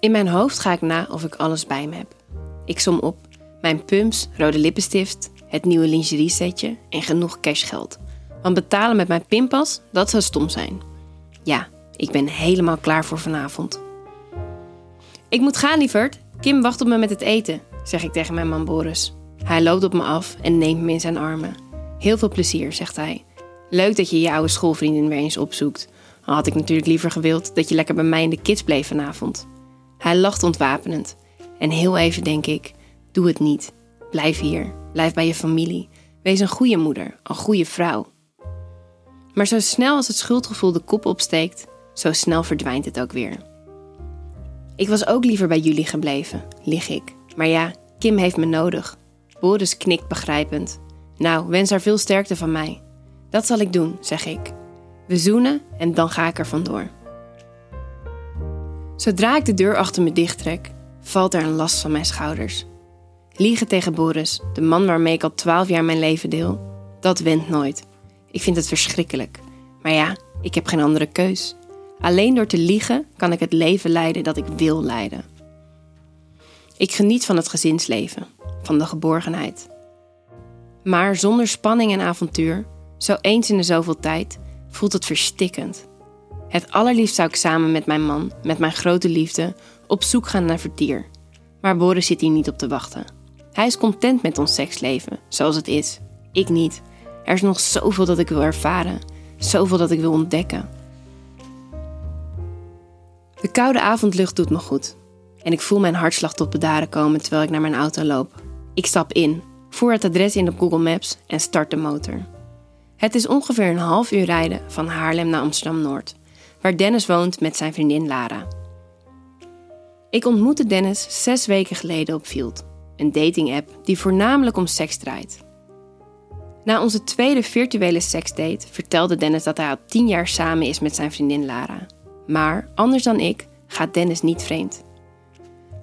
In mijn hoofd ga ik na of ik alles bij me heb. Ik som op mijn pumps, rode lippenstift, het nieuwe lingerie setje en genoeg cashgeld. Want betalen met mijn pinpas, dat zou stom zijn. Ja, ik ben helemaal klaar voor vanavond. Ik moet gaan, lieverd. Kim wacht op me met het eten, zeg ik tegen mijn man Boris. Hij loopt op me af en neemt me in zijn armen. Heel veel plezier, zegt hij. Leuk dat je je oude schoolvriendin weer eens opzoekt. Al had ik natuurlijk liever gewild dat je lekker bij mij in de kids bleef vanavond. Hij lacht ontwapenend. En heel even denk ik: doe het niet. Blijf hier. Blijf bij je familie. Wees een goede moeder, een goede vrouw. Maar zo snel als het schuldgevoel de kop opsteekt, zo snel verdwijnt het ook weer. Ik was ook liever bij jullie gebleven, lig ik. Maar ja, Kim heeft me nodig. Boris knikt begrijpend. Nou, wens haar veel sterkte van mij. Dat zal ik doen, zeg ik. We zoenen en dan ga ik er vandoor. Zodra ik de deur achter me dichttrek, valt er een last van mijn schouders. Liegen tegen Boris, de man waarmee ik al twaalf jaar mijn leven deel, dat went nooit. Ik vind het verschrikkelijk. Maar ja, ik heb geen andere keus. Alleen door te liegen kan ik het leven leiden dat ik wil leiden. Ik geniet van het gezinsleven, van de geborgenheid. Maar zonder spanning en avontuur, zo eens in de zoveel tijd, voelt het verstikkend. Het allerliefst zou ik samen met mijn man, met mijn grote liefde, op zoek gaan naar vertier. Maar Boris zit hier niet op te wachten. Hij is content met ons seksleven, zoals het is. Ik niet. Er is nog zoveel dat ik wil ervaren, zoveel dat ik wil ontdekken. De koude avondlucht doet me goed. En ik voel mijn hartslag tot bedaren komen terwijl ik naar mijn auto loop. Ik stap in, voer het adres in op Google Maps en start de motor. Het is ongeveer een half uur rijden van Haarlem naar Amsterdam Noord, waar Dennis woont met zijn vriendin Lara. Ik ontmoette Dennis zes weken geleden op Field, een dating-app die voornamelijk om seks draait. Na onze tweede virtuele seksdate vertelde Dennis dat hij al tien jaar samen is met zijn vriendin Lara. Maar anders dan ik gaat Dennis niet vreemd.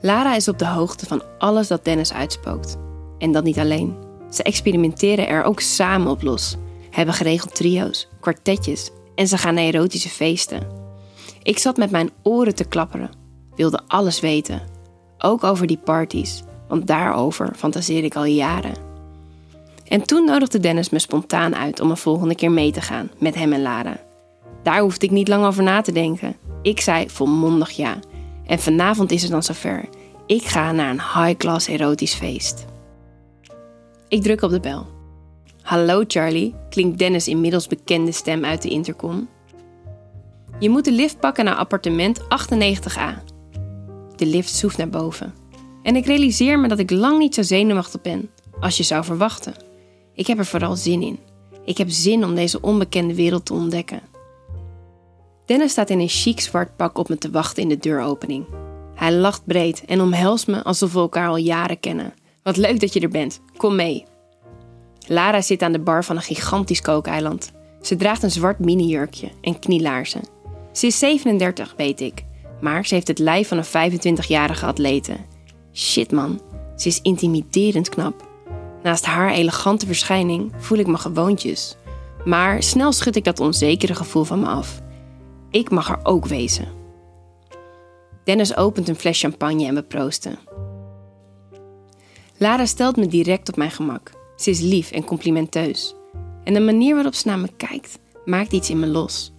Lara is op de hoogte van alles dat Dennis uitspookt. En dat niet alleen. Ze experimenteren er ook samen op los, hebben geregeld trio's, kwartetjes en ze gaan naar erotische feesten. Ik zat met mijn oren te klapperen, wilde alles weten. Ook over die parties, want daarover fantaseer ik al jaren. En toen nodigde Dennis me spontaan uit om een volgende keer mee te gaan met hem en Lara. Daar hoefde ik niet lang over na te denken. Ik zei volmondig ja. En vanavond is het dan zover. Ik ga naar een high-class erotisch feest. Ik druk op de bel. Hallo Charlie, klinkt Dennis' inmiddels bekende stem uit de intercom. Je moet de lift pakken naar appartement 98a. De lift zoeft naar boven. En ik realiseer me dat ik lang niet zo zenuwachtig ben als je zou verwachten. Ik heb er vooral zin in. Ik heb zin om deze onbekende wereld te ontdekken. Dennis staat in een chic zwart pak op me te wachten in de deuropening. Hij lacht breed en omhelst me alsof we elkaar al jaren kennen. Wat leuk dat je er bent. Kom mee. Lara zit aan de bar van een gigantisch kookeiland. Ze draagt een zwart minijurkje en knielaarzen. Ze is 37, weet ik, maar ze heeft het lijf van een 25-jarige atlete. Shit man, ze is intimiderend knap. Naast haar elegante verschijning voel ik me gewoontjes. Maar snel schud ik dat onzekere gevoel van me af. Ik mag er ook wezen. Dennis opent een fles champagne en we proosten. Lara stelt me direct op mijn gemak. Ze is lief en complimenteus. En de manier waarop ze naar me kijkt, maakt iets in me los.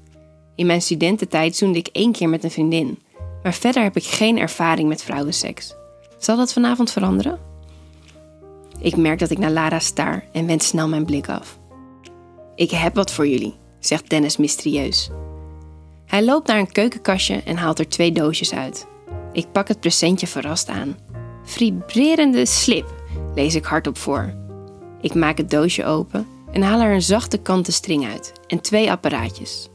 In mijn studententijd zoende ik één keer met een vriendin, maar verder heb ik geen ervaring met vrouwenseks. Zal dat vanavond veranderen? Ik merk dat ik naar Lara staar en wend snel mijn blik af. Ik heb wat voor jullie, zegt Dennis mysterieus. Hij loopt naar een keukenkastje en haalt er twee doosjes uit. Ik pak het presentje verrast aan. Vibrerende slip, lees ik hardop voor. Ik maak het doosje open en haal er een zachte kanten string uit en twee apparaatjes.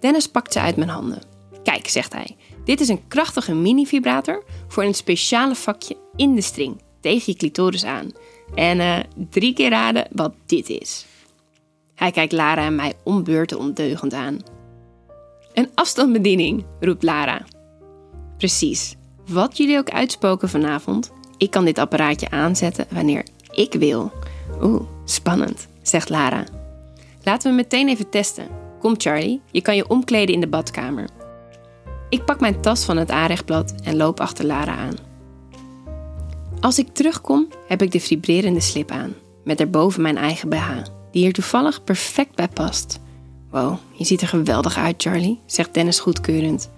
Dennis pakt ze uit mijn handen. Kijk, zegt hij, dit is een krachtige mini-vibrator voor een speciale vakje in de string tegen je clitoris aan. En uh, drie keer raden wat dit is. Hij kijkt Lara en mij ombeurten ondeugend aan. Een afstandsbediening, roept Lara. Precies. Wat jullie ook uitspoken vanavond, ik kan dit apparaatje aanzetten wanneer ik wil. Oeh, spannend, zegt Lara. Laten we meteen even testen. Kom Charlie, je kan je omkleden in de badkamer. Ik pak mijn tas van het aanrechtblad en loop achter Lara aan. Als ik terugkom, heb ik de vibrerende slip aan, met erboven mijn eigen BH, die hier toevallig perfect bij past. Wow, je ziet er geweldig uit, Charlie, zegt Dennis goedkeurend.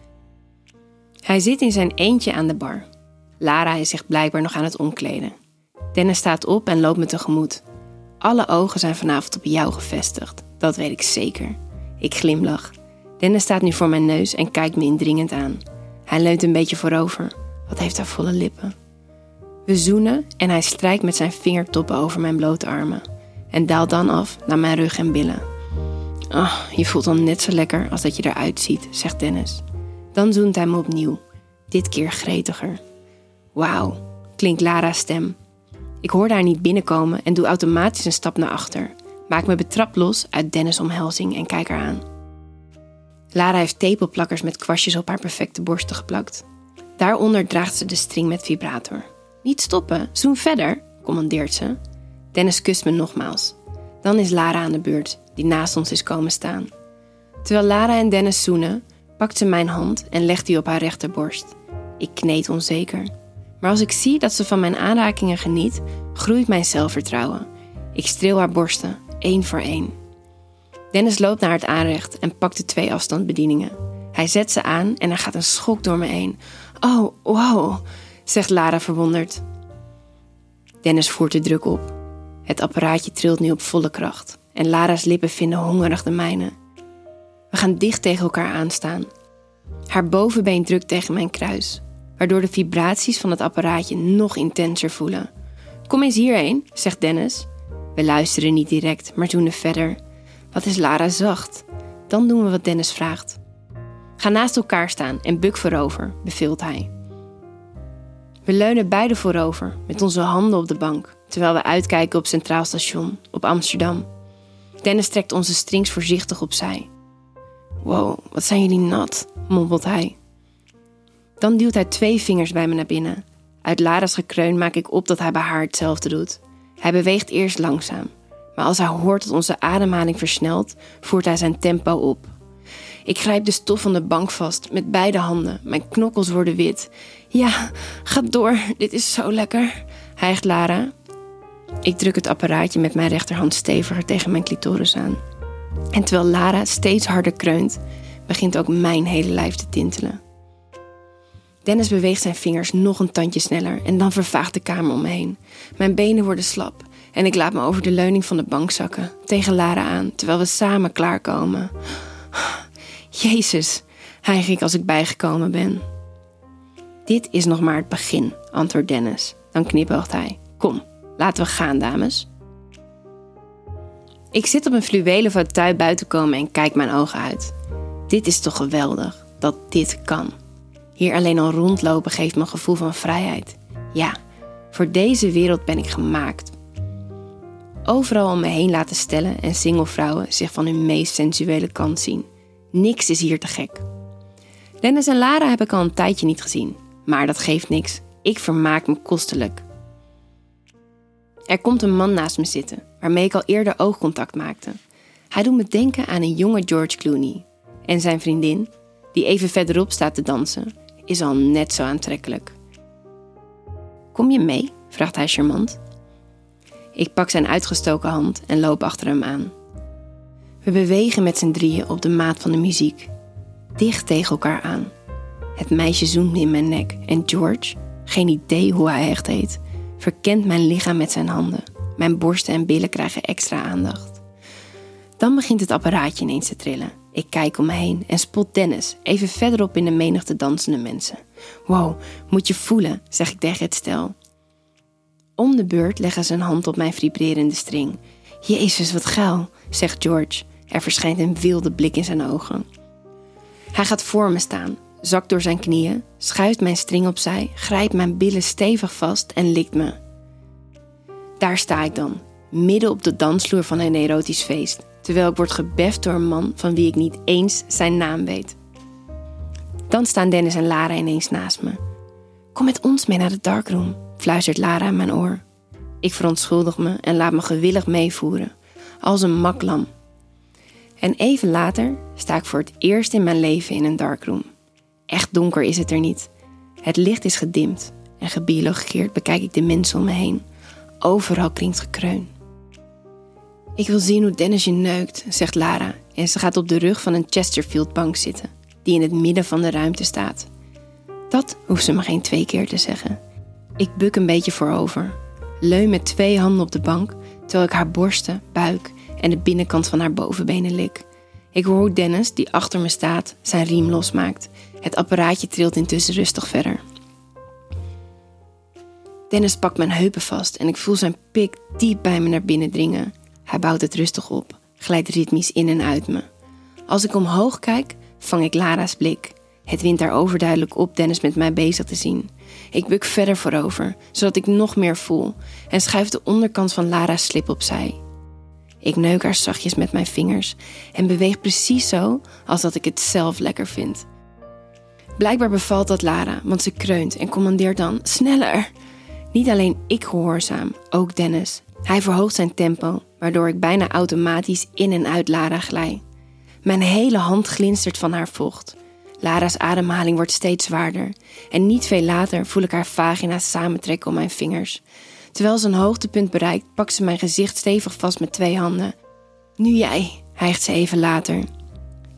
Hij zit in zijn eentje aan de bar. Lara is zich blijkbaar nog aan het omkleden. Dennis staat op en loopt me tegemoet. Alle ogen zijn vanavond op jou gevestigd, dat weet ik zeker. Ik glimlach. Dennis staat nu voor mijn neus en kijkt me indringend aan. Hij leunt een beetje voorover. Wat heeft hij volle lippen? We zoenen en hij strijkt met zijn vingertoppen over mijn blote armen. En daalt dan af naar mijn rug en billen. Oh, je voelt dan net zo lekker als dat je eruit ziet, zegt Dennis. Dan zoent hij me opnieuw, dit keer gretiger. Wauw, klinkt Lara's stem. Ik hoor haar niet binnenkomen en doe automatisch een stap naar achter. Maak me betrapt los uit Dennis' omhelzing en kijk haar aan. Lara heeft tepelplakkers met kwastjes op haar perfecte borsten geplakt. Daaronder draagt ze de string met vibrator. Niet stoppen, zoen verder, commandeert ze. Dennis kust me nogmaals. Dan is Lara aan de beurt, die naast ons is komen staan. Terwijl Lara en Dennis zoenen, pakt ze mijn hand en legt die op haar rechterborst. Ik kneed onzeker. Maar als ik zie dat ze van mijn aanrakingen geniet, groeit mijn zelfvertrouwen. Ik streel haar borsten, één voor één. Dennis loopt naar het aanrecht en pakt de twee afstandsbedieningen. Hij zet ze aan en er gaat een schok door me heen. Oh, wow, zegt Lara verwonderd. Dennis voert de druk op. Het apparaatje trilt nu op volle kracht en Lara's lippen vinden hongerig de mijne. We gaan dicht tegen elkaar aanstaan. Haar bovenbeen drukt tegen mijn kruis, waardoor de vibraties van het apparaatje nog intenser voelen. Kom eens hierheen, zegt Dennis. We luisteren niet direct, maar zoenen verder. Wat is Lara zacht? Dan doen we wat Dennis vraagt. Ga naast elkaar staan en buk voorover, beveelt hij. We leunen beide voorover, met onze handen op de bank, terwijl we uitkijken op Centraal Station, op Amsterdam. Dennis trekt onze strings voorzichtig opzij. Wow, wat zijn jullie nat, mompelt hij. Dan duwt hij twee vingers bij me naar binnen. Uit Lara's gekreun maak ik op dat hij bij haar hetzelfde doet. Hij beweegt eerst langzaam, maar als hij hoort dat onze ademhaling versnelt, voert hij zijn tempo op. Ik grijp de stof van de bank vast met beide handen. Mijn knokkels worden wit. Ja, ga door, dit is zo lekker, hijgt Lara. Ik druk het apparaatje met mijn rechterhand steviger tegen mijn clitoris aan. En terwijl Lara steeds harder kreunt, begint ook mijn hele lijf te tintelen. Dennis beweegt zijn vingers nog een tandje sneller en dan vervaagt de kamer om me heen. Mijn benen worden slap en ik laat me over de leuning van de bank zakken, tegen Lara aan, terwijl we samen klaarkomen. Jezus, hijg ik als ik bijgekomen ben. Dit is nog maar het begin, antwoordt Dennis. Dan knipoogt hij. Kom, laten we gaan, dames. Ik zit op een fluwelen fauteuil buiten komen en kijk mijn ogen uit. Dit is toch geweldig, dat dit kan. Hier alleen al rondlopen geeft me een gevoel van vrijheid. Ja, voor deze wereld ben ik gemaakt. Overal om me heen laten stellen en singlevrouwen zich van hun meest sensuele kant zien. Niks is hier te gek. Dennis en Lara heb ik al een tijdje niet gezien. Maar dat geeft niks. Ik vermaak me kostelijk. Er komt een man naast me zitten, waarmee ik al eerder oogcontact maakte. Hij doet me denken aan een jonge George Clooney. En zijn vriendin, die even verderop staat te dansen, is al net zo aantrekkelijk. Kom je mee? vraagt hij charmant. Ik pak zijn uitgestoken hand en loop achter hem aan. We bewegen met z'n drieën op de maat van de muziek, dicht tegen elkaar aan. Het meisje zoent in mijn nek en George, geen idee hoe hij echt heet, verkent mijn lichaam met zijn handen. Mijn borsten en billen krijgen extra aandacht. Dan begint het apparaatje ineens te trillen. Ik kijk om me heen en spot Dennis, even verderop in de menigte dansende mensen. Wow, moet je voelen, zeg ik tegen het stel. Om de beurt leggen ze een hand op mijn vibrerende string. Jezus, wat geil, zegt George. Er verschijnt een wilde blik in zijn ogen. Hij gaat voor me staan, zakt door zijn knieën, schuift mijn string opzij, grijpt mijn billen stevig vast en likt me. Daar sta ik dan, midden op de dansvloer van een erotisch feest, terwijl ik word gebeft door een man van wie ik niet eens zijn naam weet. Dan staan Dennis en Lara ineens naast me. Kom met ons mee naar de darkroom, fluistert Lara in mijn oor. Ik verontschuldig me en laat me gewillig meevoeren, als een maklam en even later sta ik voor het eerst in mijn leven in een darkroom. Echt donker is het er niet. Het licht is gedimd en gebiologeerd bekijk ik de mensen om me heen. Overal klinkt gekreun. Ik wil zien hoe Dennis je neukt, zegt Lara en ze gaat op de rug van een Chesterfield-bank zitten, die in het midden van de ruimte staat. Dat hoeft ze me geen twee keer te zeggen. Ik buk een beetje voorover, leun met twee handen op de bank, terwijl ik haar borsten, buik en de binnenkant van haar bovenbenen lik. Ik hoor hoe Dennis, die achter me staat, zijn riem losmaakt. Het apparaatje trilt intussen rustig verder. Dennis pakt mijn heupen vast en ik voel zijn pik diep bij me naar binnen dringen. Hij bouwt het rustig op, glijdt ritmisch in en uit me. Als ik omhoog kijk, vang ik Lara's blik. Het wint daar overduidelijk op Dennis met mij bezig te zien. Ik buk verder voorover, zodat ik nog meer voel, en schuif de onderkant van Lara's slip opzij. Ik neuk haar zachtjes met mijn vingers en beweeg precies zo als dat ik het zelf lekker vind. Blijkbaar bevalt dat Lara, want ze kreunt en commandeert dan sneller. Niet alleen ik gehoorzaam, ook Dennis. Hij verhoogt zijn tempo, waardoor ik bijna automatisch in en uit Lara glij. Mijn hele hand glinstert van haar vocht. Lara's ademhaling wordt steeds zwaarder en niet veel later voel ik haar vagina samentrekken om mijn vingers. Terwijl ze een hoogtepunt bereikt, pakt ze mijn gezicht stevig vast met twee handen. Nu jij, hijgt ze even later.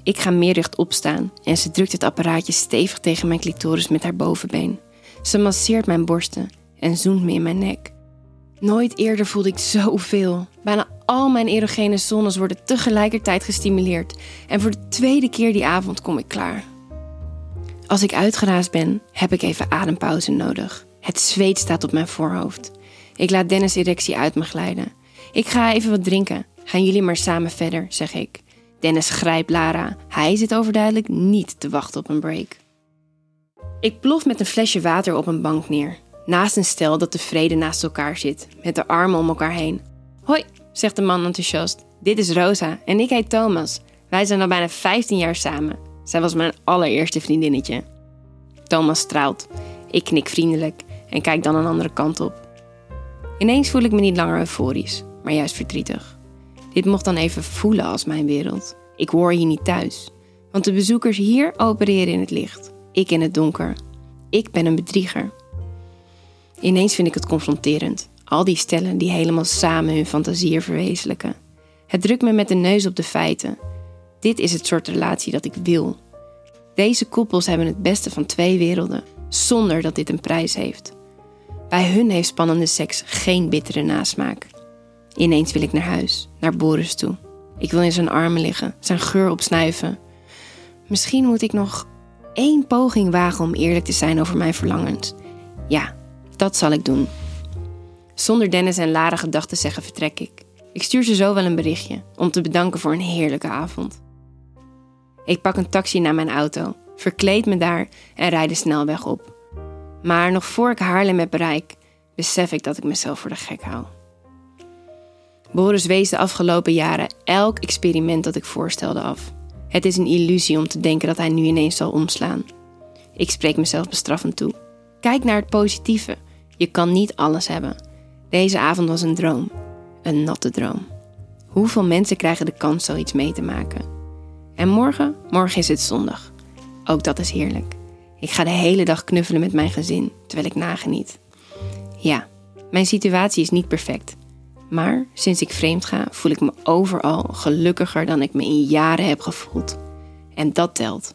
Ik ga meer recht opstaan en ze drukt het apparaatje stevig tegen mijn clitoris met haar bovenbeen. Ze masseert mijn borsten en zoent me in mijn nek. Nooit eerder voelde ik zoveel. Bijna al mijn erogene zones worden tegelijkertijd gestimuleerd. En voor de tweede keer die avond kom ik klaar. Als ik uitgeraasd ben, heb ik even adempauze nodig. Het zweet staat op mijn voorhoofd. Ik laat Dennis' erectie uit me glijden. Ik ga even wat drinken. Gaan jullie maar samen verder, zeg ik. Dennis grijpt Lara. Hij zit overduidelijk niet te wachten op een break. Ik plof met een flesje water op een bank neer. Naast een stel dat tevreden naast elkaar zit, met de armen om elkaar heen. Hoi, zegt de man enthousiast. Dit is Rosa en ik heet Thomas. Wij zijn al bijna 15 jaar samen. Zij was mijn allereerste vriendinnetje. Thomas straalt. Ik knik vriendelijk en kijk dan een andere kant op. Ineens voel ik me niet langer euforisch, maar juist verdrietig. Dit mocht dan even voelen als mijn wereld. Ik hoor hier niet thuis. Want de bezoekers hier opereren in het licht. Ik in het donker. Ik ben een bedrieger. Ineens vind ik het confronterend. Al die stellen die helemaal samen hun fantasieën verwezenlijken. Het drukt me met de neus op de feiten. Dit is het soort relatie dat ik wil. Deze koppels hebben het beste van twee werelden, zonder dat dit een prijs heeft. Bij hun heeft spannende seks geen bittere nasmaak. Ineens wil ik naar huis, naar Boris toe. Ik wil in zijn armen liggen, zijn geur opsnuiven. Misschien moet ik nog één poging wagen om eerlijk te zijn over mijn verlangens. Ja, dat zal ik doen. Zonder Dennis en Lara gedachten zeggen vertrek ik. Ik stuur ze zo wel een berichtje om te bedanken voor een heerlijke avond. Ik pak een taxi naar mijn auto, verkleed me daar en rijd de snelweg op. Maar nog voor ik Haarlem heb bereik, besef ik dat ik mezelf voor de gek hou. Boris wees de afgelopen jaren elk experiment dat ik voorstelde af. Het is een illusie om te denken dat hij nu ineens zal omslaan. Ik spreek mezelf bestraffend toe. Kijk naar het positieve. Je kan niet alles hebben. Deze avond was een droom. Een natte droom. Hoeveel mensen krijgen de kans zoiets mee te maken? En morgen? Morgen is het zondag. Ook dat is heerlijk. Ik ga de hele dag knuffelen met mijn gezin, terwijl ik nageniet. Ja, mijn situatie is niet perfect. Maar sinds ik vreemd ga, voel ik me overal gelukkiger dan ik me in jaren heb gevoeld. En dat telt.